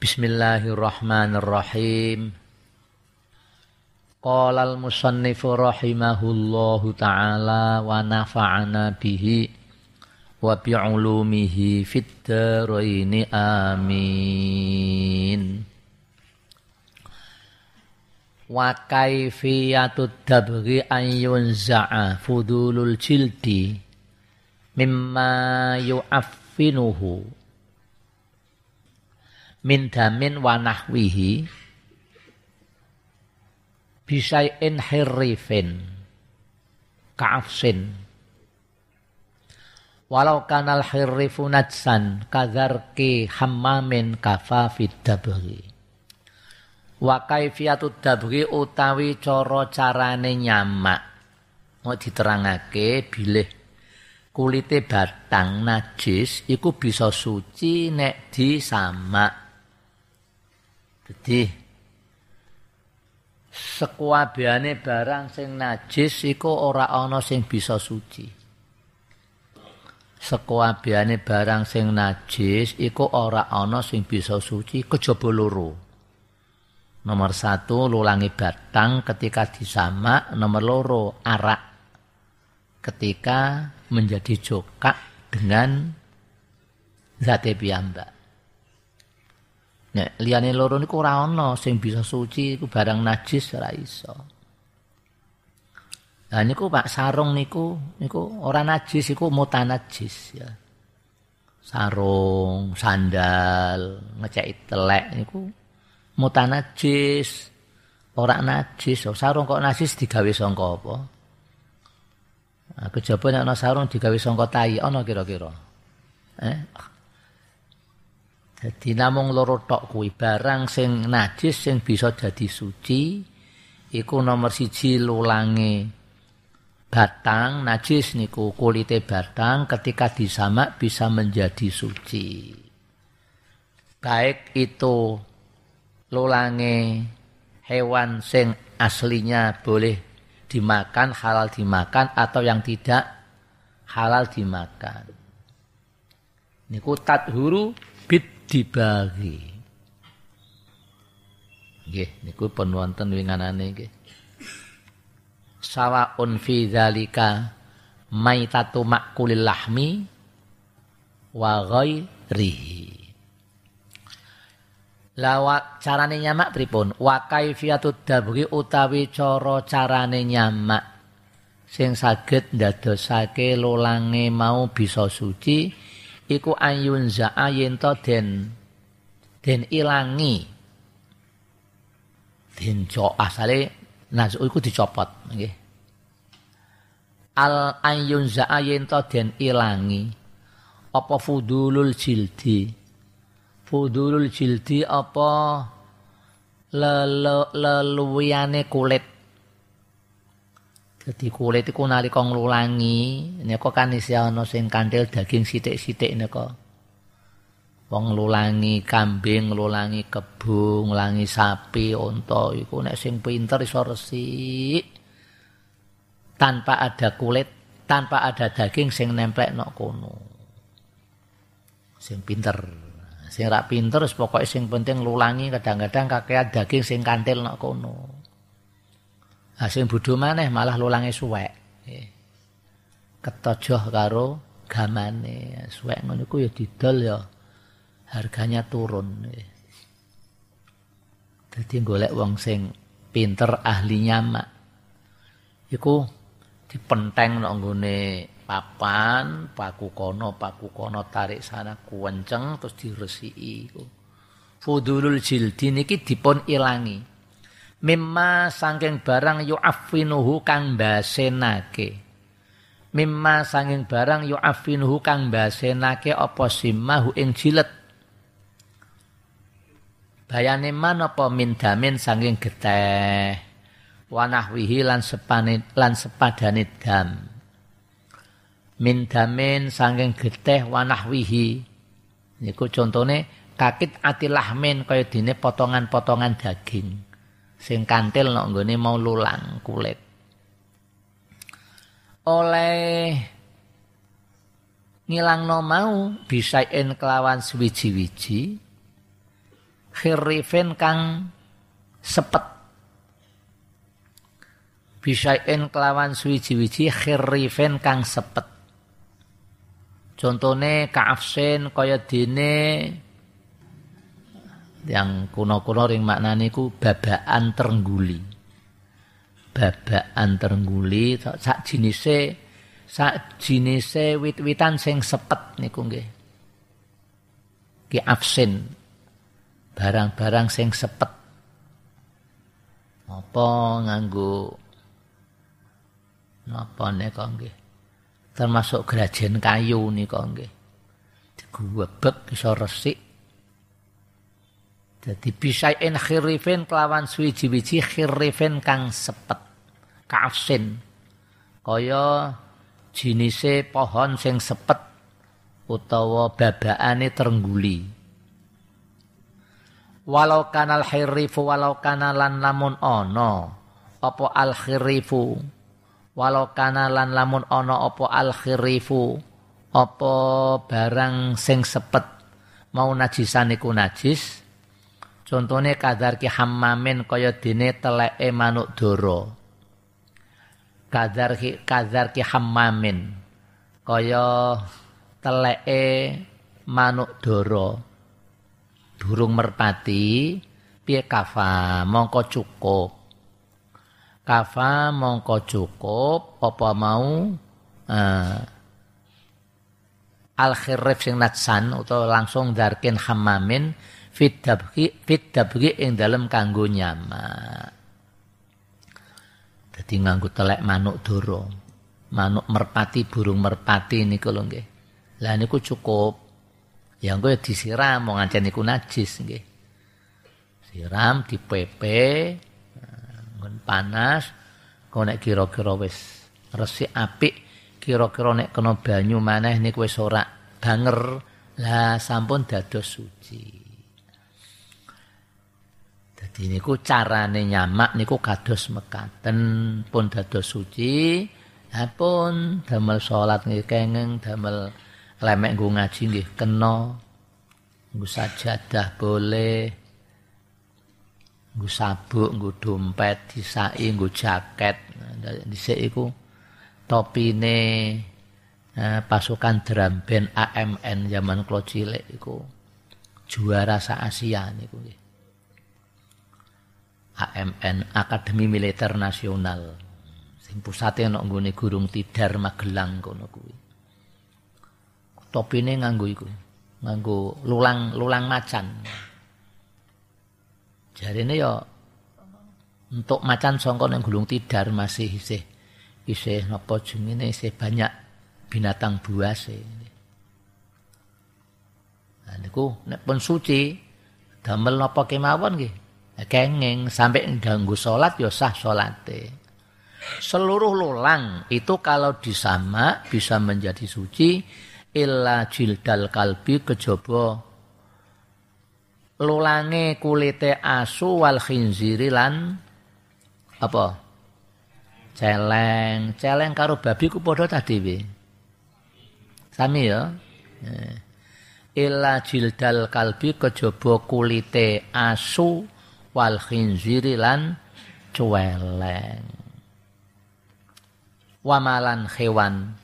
Bismillahirrahmanirrahim. Qala al-musannifu rahimahullahu ta'ala wa nafa'ana bihi wa bi'ulumihi fid amin. Wa kaifiyatu dabghi an yunza'a fudulul jildi mimma yu'affinuhu min damin wa nahwihi bisai'in hirrifin ka'afsin. Walau kanal hirrifu najsan kadharki hammamin kafafid dabri. Wa kaifiyatu dabri utawi cara carane nyamak. Mau diterangake bilih kulite batang najis iku bisa suci nek disamak jadi sekuabiane barang sing najis iku ora ana sing bisa suci. Sekuabiane barang sing najis iku ora ana sing bisa suci kejaba loro. Nomor satu lulangi batang ketika disamak. Nomor loro arak ketika menjadi jokak dengan zate piyambak. Nek liyane loro niku ora ana sing bisa suci iku barang najis ora iso. Lah niku Pak sarung niku niku ora najis iku mutanajis ya. Sarung, sandal, ngecek telek niku mutanajis. Ora najis, sarung kok najis digawe sangka apa? Nah, kejaba nek ana sarung digawe sangka tai ana kira-kira. Eh, Jadi namung loro tok kuwi barang sing najis sing bisa dadi suci iku nomor siji lulange batang najis niku kulite batang ketika disamak bisa menjadi suci. Baik itu lulange hewan sing aslinya boleh dimakan halal dimakan atau yang tidak halal dimakan. Niku tathuru bid dibagi. Nggih, niku pun wonten winganane nggih. Sawaun fi dzalika maitatu makulil lahmi wa ghairihi. Lawa carane nyamak pripun? Wa kaifiyatu dabri utawi cara carane nyamak sing saged ndadosake lolange mau bisa suci iku ayun za'a yento den den ilangi. Den co asale nazu iku dicopot nggih. Al ayun za'a yento den ilangi. Apa fudulul jildi? Fudulul jildi apa leluwiane kulit Jadi kulit iku nalika nglulangi, nika kan isih ana sing kanthil daging sithik-sithik nika. Wong nglulangi kambing, nglulangi kebu, nglulangi sapi, unta iku nek sing pinter iso resik. Tanpa ada kulit, tanpa ada daging sing nemplek nok kono. Sing pinter. Sing ra pinter pokoke sing penting nglulangi kadang-kadang kakean daging sing kanthil nok kono. Sing bodho maneh malah lulange suwek. Ketojoh karo gamane. Suwek ngono iku ya didol ya harganya turun. Dadi golek wong sing pinter ahli nyamak. Iku dipenteng nang nggone papan, paku kono, paku kono tarik sana kuwenceng terus diresiki iku. Fudulul jildi niki dipun ilangi. Mimma sangking barang yu'affinuhu kang basenake mimma sangking barang yu'affinuhu kang basenake apa simmahu ing jilet. Bayane man apa min damin sangking geteh. Wanahwihi lan sepane lan sepadane dam. Min damin sangking geteh wanahwihi. Niku contone kakit atilahmin kaya dene potongan-potongan daging sing kantil nok nggone mau lulang kulit. Oleh ngilangno mau bisain kelawan suwiji-wiji khirifin kang sepet bisain kelawan suwiji-wiji khirifin kang sepet contone kaafsin kaya dene yang kuno-kuno ring maknane ku babaan terengguli babaan terengguli sak jinise sak jinise wit-witan sing sepet niku nggih. Ki afsin barang-barang sing sepet. Apa nganggo napa nika nggih? Termasuk grajen kayu nika nggih. Diguwebek iso resik jadi bisain khirifin kelawan suwiji-wiji khirifin kang sepet kaafsin kaya jinise pohon sing sepet utawa babaane terengguli. Walau kanal khirifu walau kana lan lamun ana apa al khirifu? Walau kana lan lamun ana apa al khirifu? Apa barang sing sepet? Mau najisan iku najis contohnya kadar ki hammamin kaya dene teleke manuk doro. Kadar ki kadar ki hammamin kaya teleke manuk doro. Burung merpati piye kafa? Mongko cukup. Kafa mongko cukup apa mau? Uh, al khirif sing natsan utawa langsung darkin hammamin fit dabki fit dabki ing dalem kanggo nyamak Jadi nganggo telek manuk doro. Manuk merpati, burung merpati niku lho nggih. Lah niku cukup. Ya engko disiram mau ngancen niku najis nggih. Siram dipepe ngon panas kok nek kira-kira wis resik apik kira-kira nek kena banyu maneh niku wis ora banger lah sampun dados suci. Jadi niku carane nyamak niku kados mekaten pun dados suci. Pun damel salat nggih kenging damel lemek nggo ngaji nggih kena. Nggo sajadah boleh. Nggo sabuk, nggo dompet, disai, nggo jaket. Dhisik iku topine eh, pasukan drum band AMN zaman kula cilik iku juara sa Asia niku nggih. AMN Akademi Militer Nasional sing pusate ana nggone Gurung Tidar Magelang kono kuwi. Topine nganggo iku, nganggo lulang lulang macan. Jarine ya untuk macan songko nang Gulung Tidar masih isih isih napa jenenge isih banyak binatang buas e. Nah niku nek pun suci damel napa kemawon nggih kenging. Sampai ganggu sholat ya sah. Seluruh lulang itu kalau disama bisa menjadi suci. Illa jildal kalbi kejaba. Lulange kulite asu wal khinziri lan apa? Celeng. Celeng karo babi ku padha tadi we sami ya? Eh. illa jildal kalbi kejaba kulite asu wal khinziri lan cuweleng. Wamalan hewan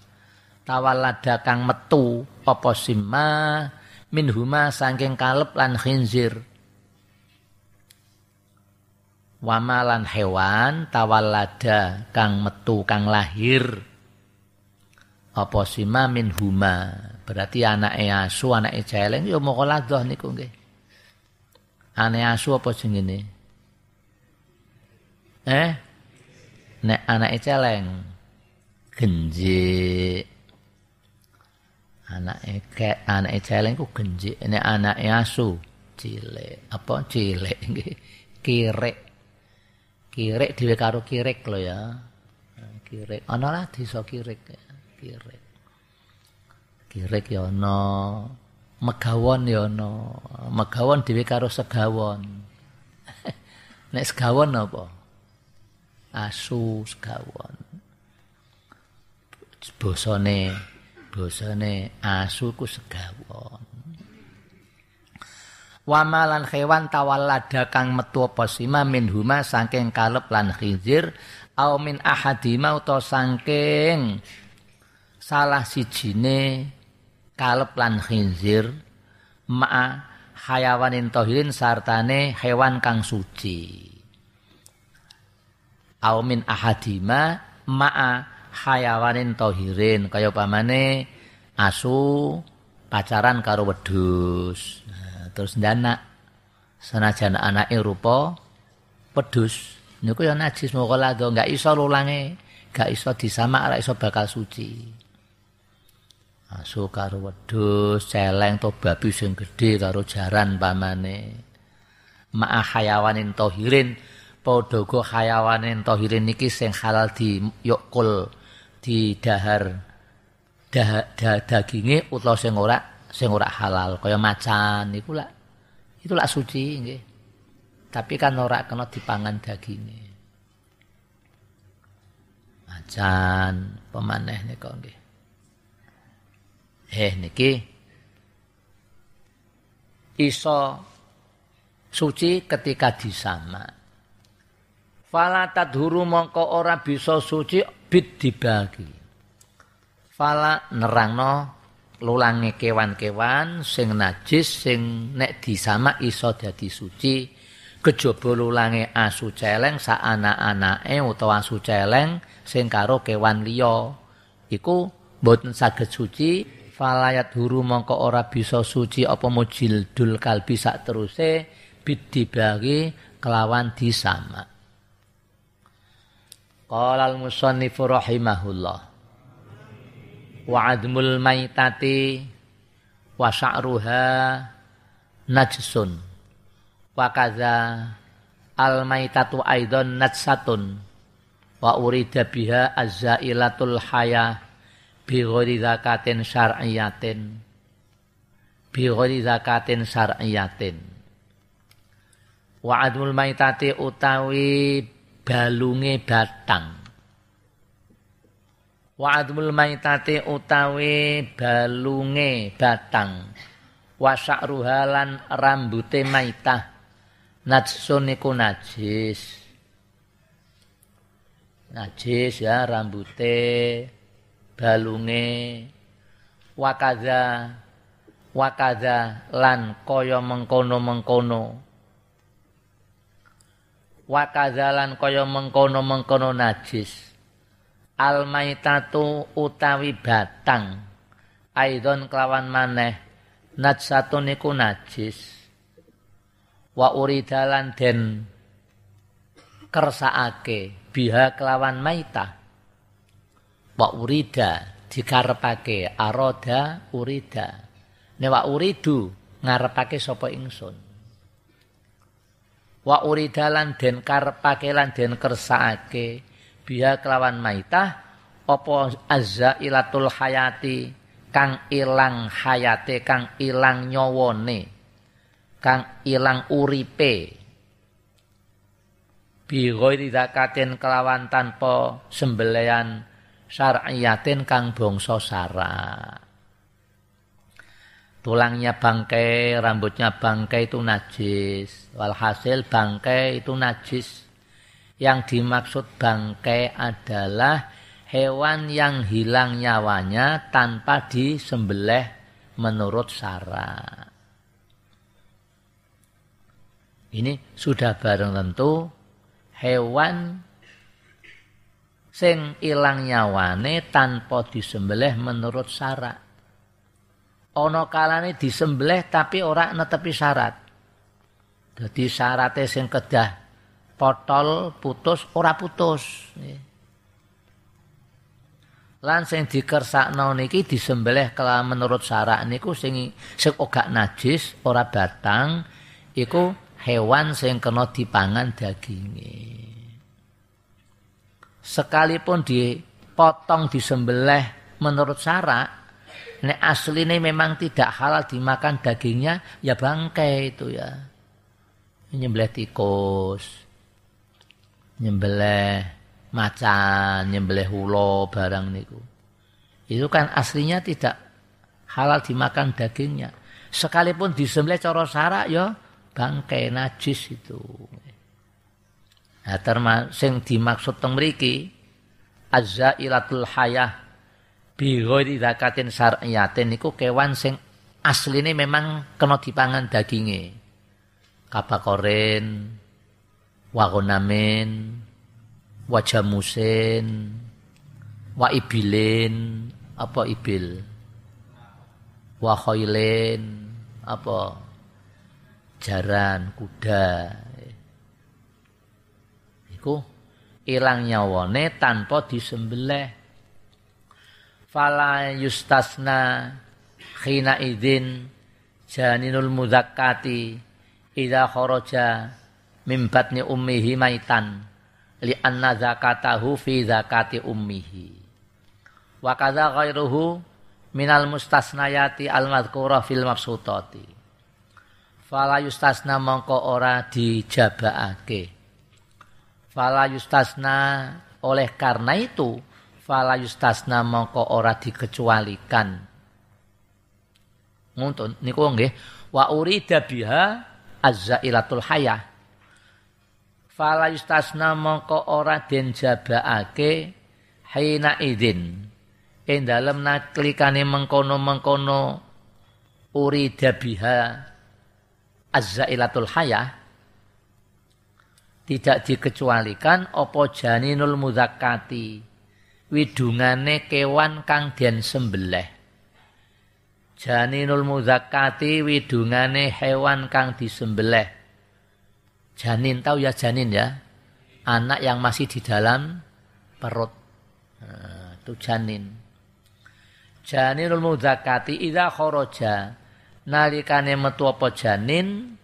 tawalada kang metu apa simma minhuma saking kalep lan khinzir. Wamalan hewan tawalada kang metu kang lahir. Apa sima minhuma? Berarti anak asu anake celeng ya moko ladoh niku nggih Ane asu apa jenenge? Eh? Nek anake celeng. Genji. Anake kek anake celeng ku genji. Nek anake asu cilik. Apa nggih? Kirek. Kirek dhewe karo kirek lho ya. Kirek. Ana lah desa kirek. Kirek. Kirek ya ana. Megawon ya ana megawon dhewe karo segawon. Nek segawon apa? Asu segawon. Bosone bosone asu ku segawon. Wamalan hewan tawallada kang metu apa sima min huma saking kalep lan khinzir au min ahadima utawa saking salah sijine kalep lan khinzir ma hayawanin tohirin sartane hewan kang suci. Au min ahadima ma hayawanin tohirin. Kaya pamane asu pacaran karo wedhus. Terus dana senajan anake rupa pedus niku ya najis moko lado enggak iso lulange enggak iso disamak ora iso bakal suci asu karo wedhus celeng to babi sing gedhe karo jaran pamane ma'a hayawanin tohirin padha go hayawanin tohirin niki sing halal di yukul di dahar dah, dah, daginge utawa sing ora sing ora halal kaya macan iku lak itu lak suci nggih. Tapi kan ora kena dipangan daginge. Macan pemaneh nika nggih. Eh niki iso suci ketika disama. Fala tadhuru mongko ora bisa suci bid dibagi. Fala nerangno lulange kewan-kewan sing najis sing nek disama iso dadi suci kejaba lulange asu celeng sak anak-anake utawa asu celeng sing karo kewan liya iku boten saged suci falayat huru mongko ora bisa suci apa mujildul kalbi sak teruse bidibagi kelawan disama. Qala al-musannifu rahimahullah. Wa admul maitati wa sya'ruha najsun. Wa kaza al maitatu aidon najsatun. Wa urida biha azzailatul haya bi ghairi zakatin syar'iyatin. Bi ghairi zakatin syar'iyatin. Wa admul maitati utawi balunge batang. Wa admul maitati utawi balunge batang. Wa sya'ruhalan rambute maitah. Najsun iku najis. Najis ya rambute balunge wakaza wakaza lan kaya mengkono-mengkono. Wakaza lan kaya mengkono-mengkono najis. Al maitatu utawi batang. Aidon kelawan maneh najsatun niku najis. Wa uridalan den kersakake biha kelawan maita wa urida dikarepake aroda urida. Ne wa uridu ngarepake sapa ingsun. Wa uridalan den karepake lan den kersakake biha kelawan maitah apa ilatul hayati kang ilang hayate kang ilang nyawane kang ilang uripe. Bi ghairi zakatin kelawan tanpa sembelian syar'iyatin kang bangsa sara tulangnya bangkai rambutnya bangkai itu najis. Walhasil bangkai itu najis. Yang dimaksud bangkai adalah hewan yang hilang nyawanya tanpa disembelih menurut syarat. Ini sudah bareng tentu hewan sing ilang nyawane tanpa disembelih menurut syarat. Ono kalane disembelih tapi ora netepi syarat. Jadi syaratnya sing kedah potol putus ora putus lan sing dikersakno niki disembelih kala menurut syarak niku sing sing najis ora batang iku hewan sing kena dipangan daginge sekalipun dipotong disembelih menurut syarak nek asline memang tidak halal dimakan dagingnya ya bangkai itu ya nyembelih tikus nyembelih macan, nyembelih ulo barang niku. Itu kan aslinya tidak halal dimakan dagingnya. sekalipun disembelih cara syarak ya bangkai najis itu. Nah, termasuk dimaksud teng mriki azzailatul hayah bi ghairi syar'iyatin niku kewan sing asline memang kena dipangan daginge. Kabakoren, wagonamen, wajamusin, waibilin, apa ibil? Wakhoilin, apa jaran kuda iku ilang nyawane tanpa disembelih. Fala yustasna khina idzin janinul muzakkati idza kharaja min batni ummihi maitan li anna zakatahu fi zakati ummihi. Wa kadza ghairuhu minal mustasnayati al madhkura fil mabsutati. Fala yustasna mongko ora dijabakake Fala yustasna oleh karena itu fala yustasna mongko ora dikecualikan. Ngoten niku nggih wa urida biha azzailatul hayah. Fala yustasna mongko ora den jabaake hina idin. Ing dalem naklikane mengkono-mengkono urida biha azzailatul hayah tidak dikecualikan opo janinul mudzakkati widungane kewan kang den sembelih. Janinul mudzakkati widungane hewan kang disembelih. Janin tahu ya janin ya? Anak yang masih di dalam perut. Nah, itu janin. Janinul mudzakkati idza kharaja nalikane metu apa janin?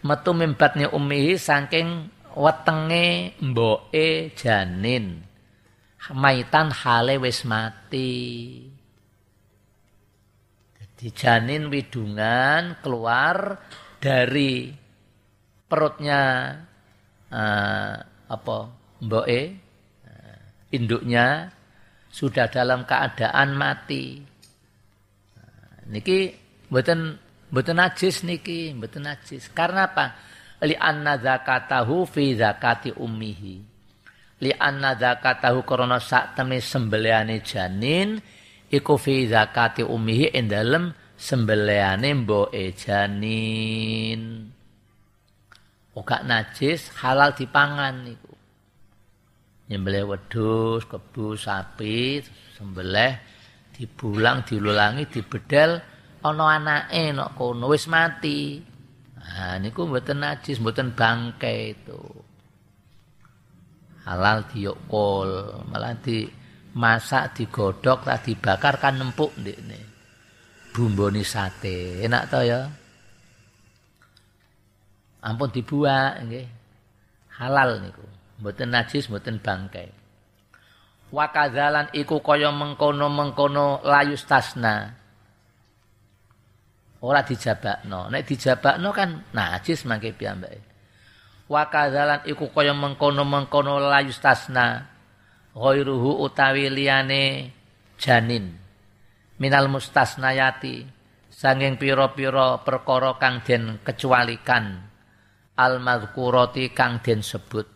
Metu mimbatnya ummihi saking wetenge mboke janin. Maitan hale wis mati. Jadi janin widungan keluar dari perutnya uh, apa mboke uh, induknya sudah dalam keadaan mati. Niki mboten mboten najis niki mboten najis. Karena apa li anna zakatahu fi zakati ummihi. Li anna zakatahu krana sak temne sembelihane janin iku fi zakati ummihi ing dalem sembelihane janin. Ora najis halal dipangan niku. Nyembelih wedhus kebu sapi sembelih dibulang dilulangi dibedel ana anake nek kono wis mati Nah, niku mboten najis, mboten bangkai itu. Halal diokol, malah dimasak, digodok, tak dibakar kan nempuk ndekne. Bumboni sate, enak to ya. Ampun dibuat nggih. Halal niku. Mboten najis, mboten bangkai. Wakazalan iku kaya mengkono-mengkono layus tasna. Ora dijabakno. Nek dijabakno kan najis mangke piyambake. Wa kadzalan iku kaya mengkono-mengkono layustasna ghairuhu utawi liyane janin. Minal mustasnayati sanging pira-pira perkara kang den kecualikan. Al mazkurati kang den sebut.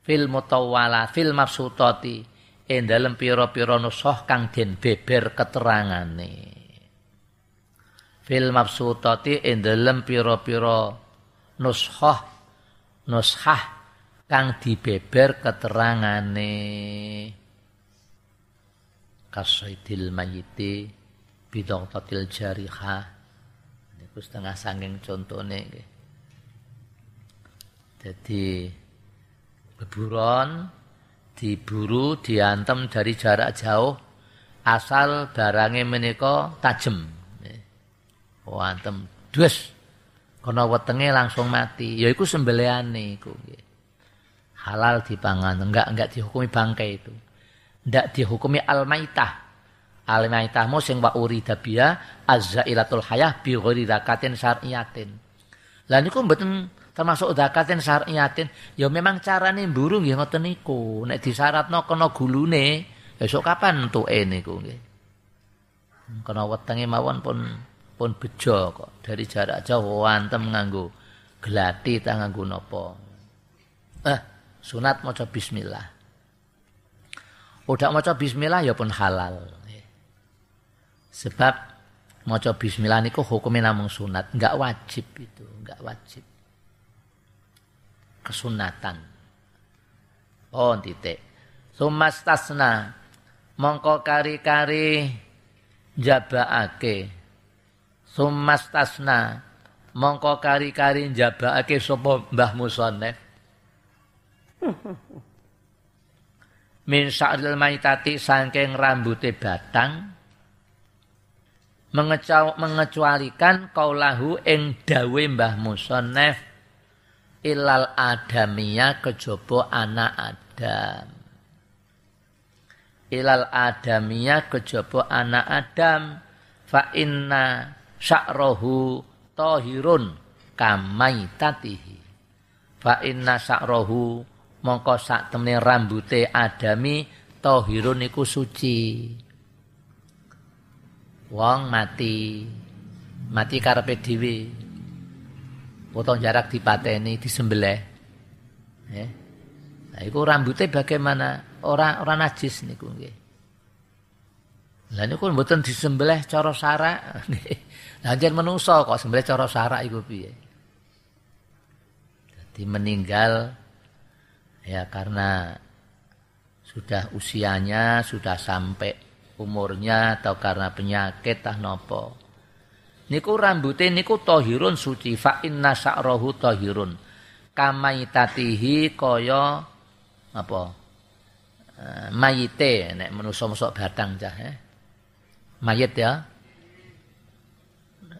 Fil mutawwala fil mafsutati ing dalem pira-pira kang den beber keterangane fil mabsutati ing dalem pira-pira nushah nushah kang dibeber keterangane. Kasaidil mayiti bidaqatil jariha niku setengah sanging contone nggih. Dadi beburon diburu diantem dari jarak jauh asal barangnya menika tajem wantem. Dus kono wetenge langsung mati. Ya iku sembelihane iku halal dipangan. Enggak enggak dihukumi bangkai itu. Enggak dihukumi al-maitah. Al-maitah sing wa urida biya azzailatul hayah bi ghairi zakatin syar'iyatin lah niku mboten termasuk zakatin syar'iyatin ya memang carane mburu nggih ngoten niku. Nek disyaratno kena gulune esuk kapan entuke niku nggih. Kena wetenge mawon pun pun bejo kok dari jarak jauh wantem nganggo gelati ta nganggo napa. Eh, sunat maca bismillah. Udah maca bismillah ya pun halal. Sebab maca bismillah niku hukumnya namung sunat, enggak wajib itu, enggak wajib. Kesunatan. Oh, titik. Sumastasna mongko kari-kari jabaake. Sumastasna mongko kari-kari jabaake sapa Mbah Musonef. Min sa'ril maitati saking rambute batang mengecualikan kaulahu ing dawe Mbah Musonef ilal adamia kejaba anak Adam. Ilal adamia kejaba anak Adam fa inna sya'rohu tahirun kamaitatihi. Fa inna sya'rohu mongko sak temene rambute adami tahirun iku suci. Wong mati. Mati karepe dhewe. Potong jarak dipateni disembelih. Ya nah iku rambutnya bagaimana? Ora ora najis niku nggih Lah niku mboten disembelih cara sarak. Lah jan menungso kok sembelih cara sarak iku piye? Jadi meninggal ya karena sudah usianya sudah sampai umurnya atau karena penyakit tah nopo. Niku rambutnya niku tohirun suci fa inna sa'rohu tohirun. Kamaitatihi kaya apa? Uh, mayite nek manusa mosok batang cah eh. Mayit ya.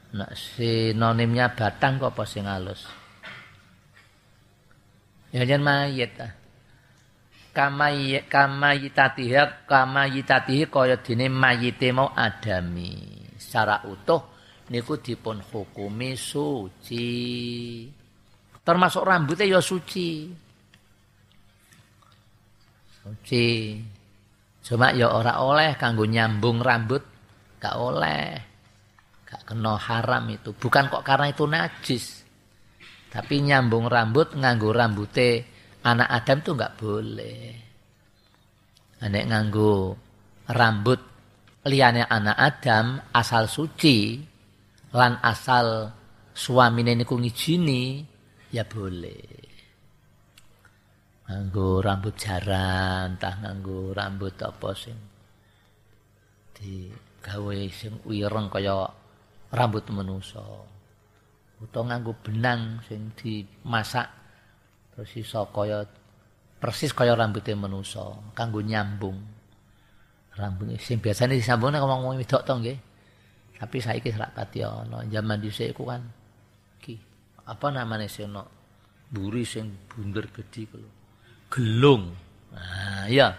Nek sinonimnya batang kok apa sing halus? Ya jan mayit ah. Kamay kamayitatiha kamayitatihi kaya dene mayite mau adami. Secara utuh niku dipun hukumi suci. Termasuk rambutnya ya suci. Suci. Cuma ya ora oleh kanggo nyambung rambut gak oleh gak kena haram itu bukan kok karena itu najis tapi nyambung rambut nganggo rambute anak Adam tuh nggak boleh. Anek nganggu rambut liane anak Adam asal suci lan asal suami niku ngijini ya boleh. Nganggu rambut jaran, entah nganggu rambut apa sing di gawe sing wireng kaya rambut manusa. Utawa nganggo benang sing dimasak persis kaya persis kaya rambutnya manusa kanggo nyambung. Rambut sing biasane disambung nek ngomong wedok to nggih. Tapi saiki ora pati ana. Zaman dhisik iku kan ki apa namanya sing ono buri sing bunder gedhi kulo gelung. Nah ya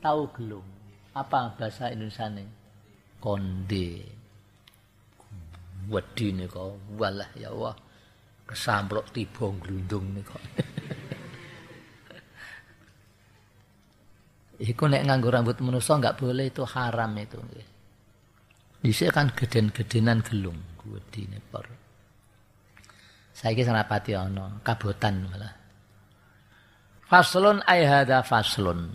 tahu gelung. Apa bahasa Indonesia konde wedine kok walah ya Allah kesamprok tiba glundung nih kok Iku nek nganggo rambut manusa enggak boleh itu haram itu. Dhisik kan geden-gedenan gelung wedine por. Saiki sanapati ana kabotan malah. Faslun ay hadza faslun.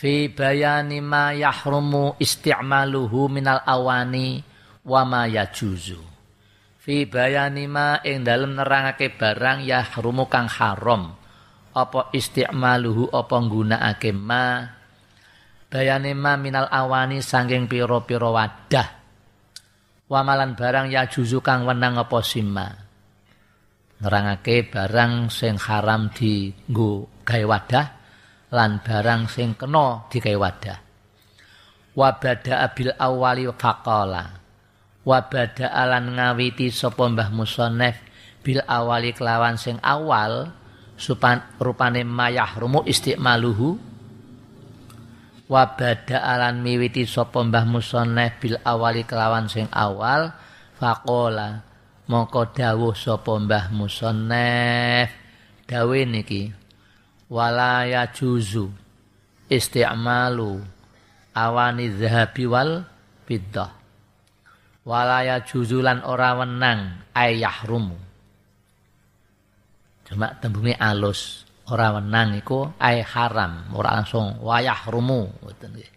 Fi bayani ma yahrumu isti'maluhu minal awani wa ma yajuzu. Fi bayani ma ing dalem nerangake barang yahrumu kang haram. Apa isti'maluhu apa nggunakake ma? Bayane ma minal awani sanging pira-pira wadah. Wamalan barang ya juzu kang wenang apa sima nerangake barang sing haram di nggo gawe wadah lan barang sing kena digawe wadah. Wa bada abil awali faqala. Wa bada alan ngawiti sapa Mbah Musonef bil awali kelawan sing awal supan rupane mayahrumu istimaluhu. Wa bada'alan miwiti sapa Mbah Musoneh bil awali kelawan sing awal faqala mongko dawuh sapa Mbah Musoneh dawe niki wala yajuzu isti'malu awani zahabi wal biddah walaya juzulan ora wenang ayahrumu cuma tembunge alus ora wenang iku ay haram ora langsung wayahrumu ngoten nggih.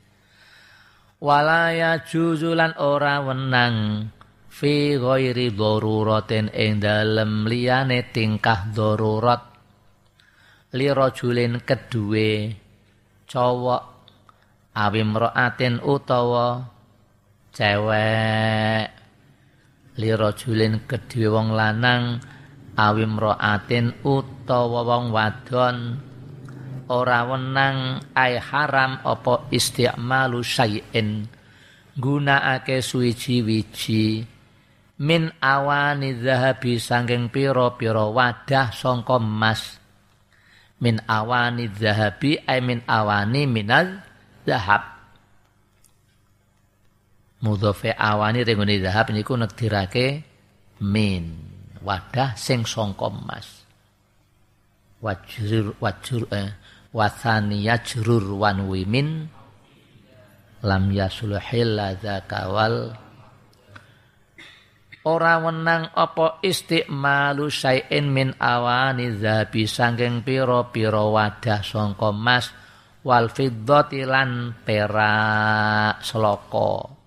Walaya juzulan ora wenang fi ghairi daruratin ing dalem liyane tingkah darurat li rajulin kedue cowok awim roatin utawa cewek. Lira julin kedhe wong lanang awim roatin utawa wong wadon. Ora wenang ai haram apa isti'malu syai'in. Gunakake suwiji-wiji. Min awani zahabi sangking pira-pira wadah sangka emas min awani zahabi ay min awani minal zahab. Mudhofe awani rengone zahab niku nekdirake min wadah sing sangka emas. Wajrur wajur eh, wasani yajrur wan wimin lam yasulhil zakawal ora wenang apa istiqmalu syai'in min awani zahabi sangking pira-pira wadah sangka emas wal fiddati lan perak seloko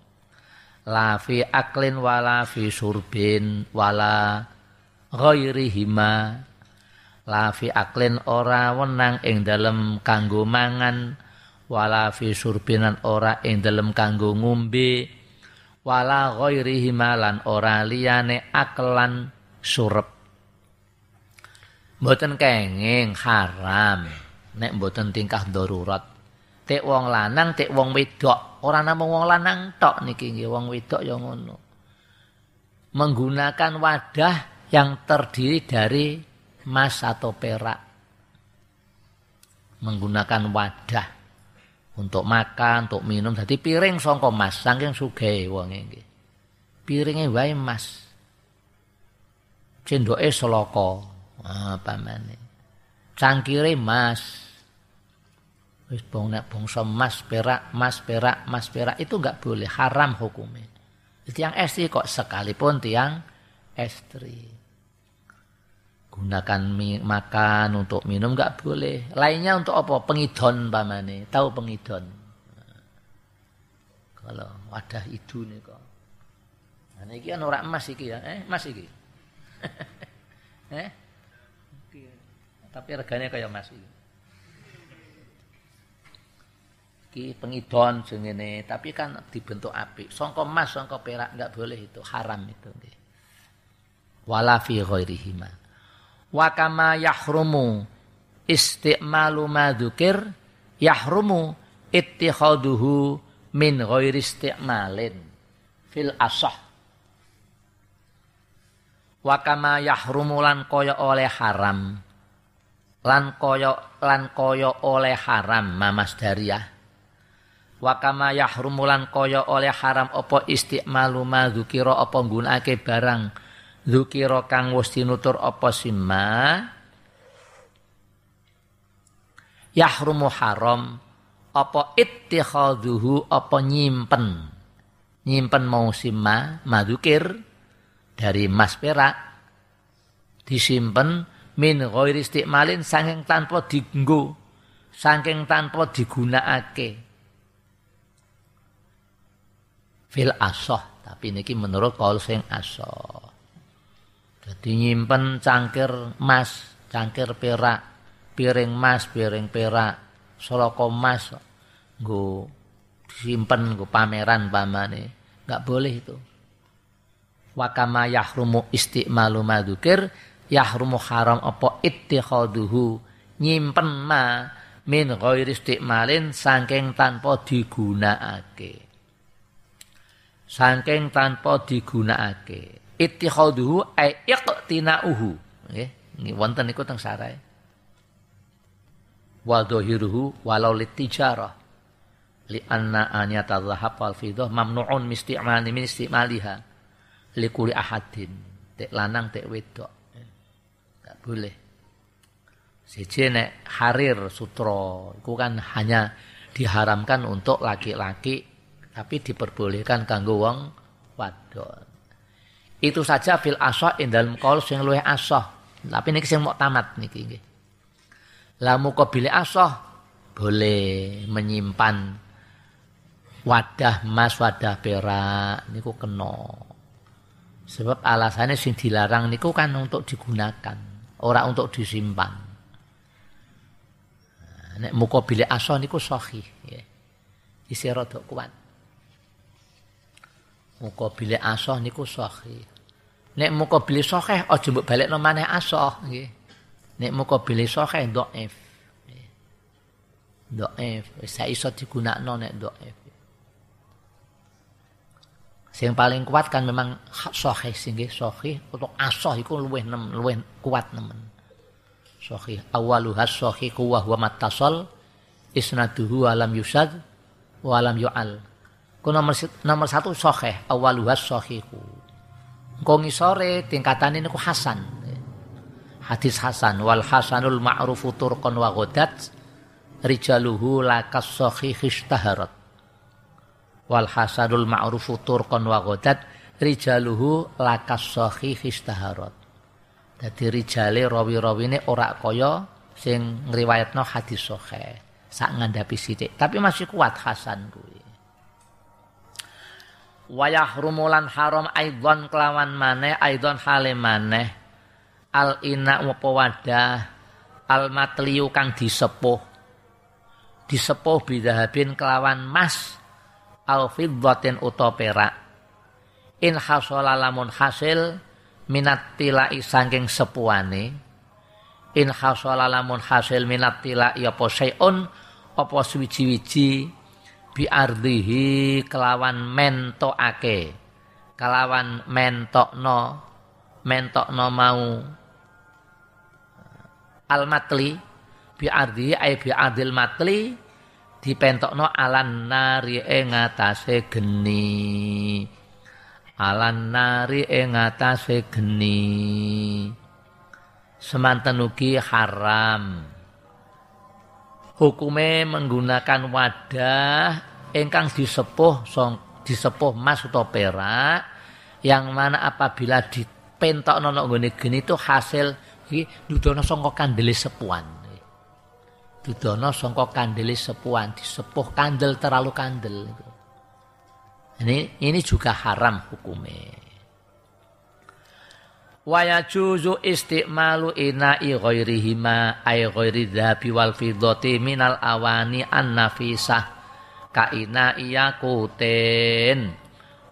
la fi aklin wala fi surbin wala ghairihima. La fi aklin ora wenang ing dalem kanggo mangan wala fi surbinan ora ing dalem kanggo ngombe wala ghairihima lan ora liyane aklan surep. Mboten kenging haram. Nek mboten tingkah darurat. Tek wong lanang tek wong wedok. Ora namung wong lanang tok niki nggih. Wong wedok ya ngono. Menggunakan wadah yang terdiri dari emas atau perak. Menggunakan wadah untuk makan, untuk minum. Jadi piring songko emas, saking sugih wong iki. Piringe wae emas. Cendoke seloko. Ah, pamane. Cangkire emas. Wis bong nek bangsa emas perak, emas perak, emas perak itu enggak boleh, haram hukumnya. Tiang estri kok sekalipun tiang estri. Gunakan makan untuk minum enggak boleh. Lainnya untuk apa? Pengidon pamane. Tahu pengidon? Kalau wadah itu nih kok. Nah, ini kan orang emas iki ya. Eh, emas iki. eh? Tapi reganya kayak emas iki. iki pengidon jengene tapi kan dibentuk api sangka emas sangka perak enggak boleh itu haram itu nggih wala fi ghairihima wa kama yahrumu istimalu ma dzukir yahrumu ittikhaduhu min ghairi istimalin. Fil asah. Wa kama yahrumu lan kaya oleh haram. Lan kaya lan kaya oleh haram mamas dariyah wa kama yahrumulan kaya oleh haram apa istiqmalu ma dzukira apa nggunakake barang dzukira kang wis tinutur apa simma? Yahrumu haram. Apa ittikhadhuhu apa nyimpen? Nyimpen mau simma madzukir dari mas perak disimpen min ghairi istiqmalin saking tanpa digenggo saking tanpa digunakake. Fil asoh tapi niki menurut kaul sing asoh jadi nyimpen cangkir emas cangkir perak piring emas piring perak soloko emas nggo simpen nggo pameran pamane nggak boleh itu. Wakama yahrumu istiqmalu madukir yahrumu haram apa ittikhaduhu. Nyimpen ma min ghairi istiqmalin saking tanpa digunakake. Saking tanpa digunakake ittikhaduhu ay iqtinauhu. Nggih ini wonten niku teng sarai. Wa dhahiruhu walau litijarah li anna anyata dhahab wal fiddah mamnuun misti'mali min istimaliha. Li kulli ahadin. Tek lanang tek wedok. Enggak boleh. Siji nek harir sutra iku kan hanya diharamkan untuk laki-laki tapi diperbolehkan kanggo wong wadon. Itu saja fil asoh ing dalam kaul sing luwih asoh. Tapi niki sing tamat niki nggih. Lah mukabile asoh boleh menyimpan wadah emas, wadah perak niku kena. Sebab alasannya sing dilarang niku kan untuk digunakan, ora untuk disimpan. Nek mukabile asoh niku sahih ya. Isi rada kuat. Muka bilih asoh niku sahih. Nek muka bilih sahih aja mbok balekno maneh asoh nggih. Nek muka bilih sahih dhaif. Dhaif wis iso digunakno nek dhaif. Sing paling kuat kan memang sahih sing nggih untuk asoh iku luwih nem luwih kuat nemen. Sahih awaluhas sahih wa huwa mattasal isnaduhu alam yusad wa alam yu'al. Ku nomor nomor satu sahih, awaluhas sahihu. Engko ngisore tingkatane niku hasan. Hadis hasan wal hasanul ma'rufu turqan wa ghadat rijaluhu lakas sahih istaharat. Wal hasanul ma'rufu turqan wa ghadat rijaluhu lakas sahih istaharat. Dadi rijale rawi-rawine ora kaya sing ngriwayatno hadis sahih. Sak ngandhapi sithik, tapi masih kuat hasan kuwi wayah rumulan haram aidon kelawan maneh aidon hale maneh. Al ina apa wadah al matliu kang disepuh. Disepuh bidahabin kelawan mas al fiddatin uta perak. In hasala lamun hasil minat tilai saking sepuane. In hasala lamun hasil minat tilai apa sayun apa suwiji-wiji biardihi kelawan mentokake. Kelawan mentokno mentokno mau. Almatli biardihi ay biardil matli dipentokno alan nari ing atase geni. Alan nari ing atase geni. Semanten ugi haram hukume menggunakan wadah ingkang disepuh song disepuh emas atau perak yang mana apabila dipentok nono gini gini itu hasil dudono sangka kandele sepuan. Dudono sangka kandele sepuan disepuh kandel terlalu kandel. Ini ini juga haram hukumnya wa yajuzu istimalu ina'i ghairihima ay ghairi dhabi wal fiddati minal awani an nafisah ka ina'i yakutin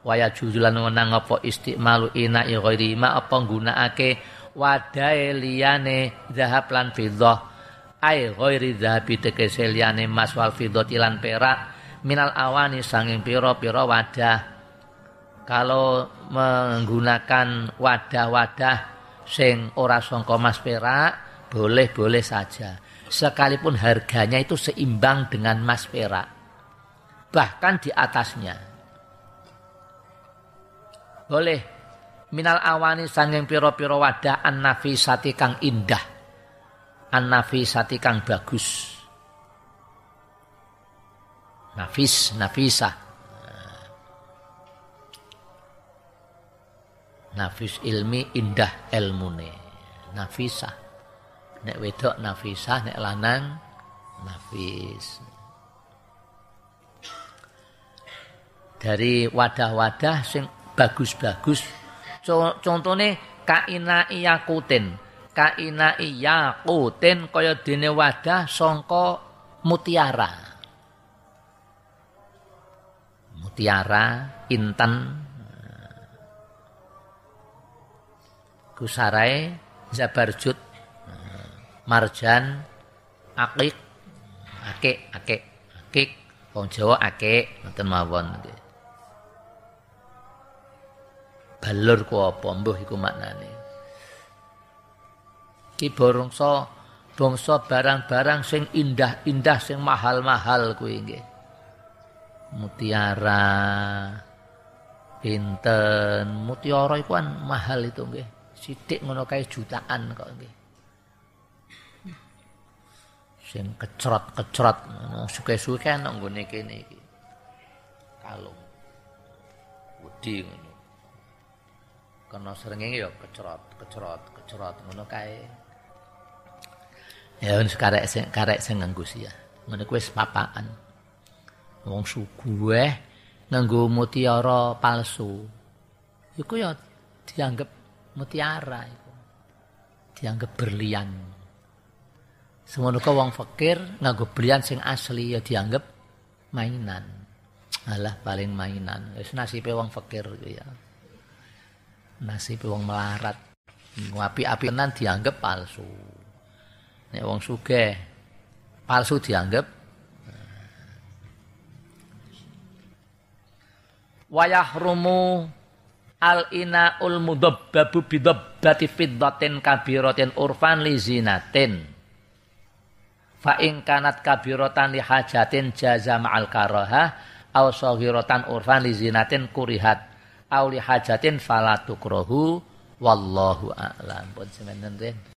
wa yajuzu lan wenang apa istimalu ina'i ghairihima apa nggunakake wadahe liyane zahab lan fiddah ay ghairi dhabi tegese liyane mas wal fiddati lan perak minal awani sanging pira-pira wadah kalau menggunakan wadah-wadah sing ora sangka mas perak boleh-boleh saja. Sekalipun harganya itu seimbang dengan mas perak. Bahkan di atasnya. Boleh. Minal awani sanging piro-piro wadah an nafisati kang indah. An nafisati kang bagus. Nafis nafisah nafis ilmi indah ilmune. Nafisah. Nek wedok nafisah nek lanang nafis. Dari wadah-wadah sing bagus-bagus contohnya kaina iyakutin kaina iyakutin kaya dene wadah songko mutiara. Mutiara intan Gusarai, Zabarjud, Marjan, Akik, Akik, Akik, Akik, wong Jawa Akik, ngoten mawon. Balur ku apa mbuh iku maknane. Ki bangsa bangsa barang-barang sing indah-indah sing mahal-mahal kuwi nggih. Mutiara, pinten, mutiara iku kan mahal itu nggih. Sidik ngono kae jutaan kok nggih. Sing kecrot-kecrot ngono suke-suke nang nggone kene iki. Kalung. Wedi ngono. kena srengenge ya kecerot, kecerot ngono kae. Ya wis karek sing karek sing nganggo ya. Ngono kuwi wis papaan. Wong suguh nganggo mutiara palsu. Iku ya dianggap mutiara iku. Dianggap berlian. Semono wong fakir nganggo berlian sing asli ya dianggap mainan. Alah paling mainan. Wis nasibe wong fakir ya. Nasibe wong melarat. Api-api tenan dianggap palsu. Nek wong sugih palsu dianggap wayah rumu al ina ul mudabbabu bidabbati fiddatin kabiratin urfan li zinatin. Fa in kanat kabiratan li hajatin jaza ma'al karaha aw saghiratan urfan li zinatin kurihat aw li hajatin fala tukrahu wallahu a'lam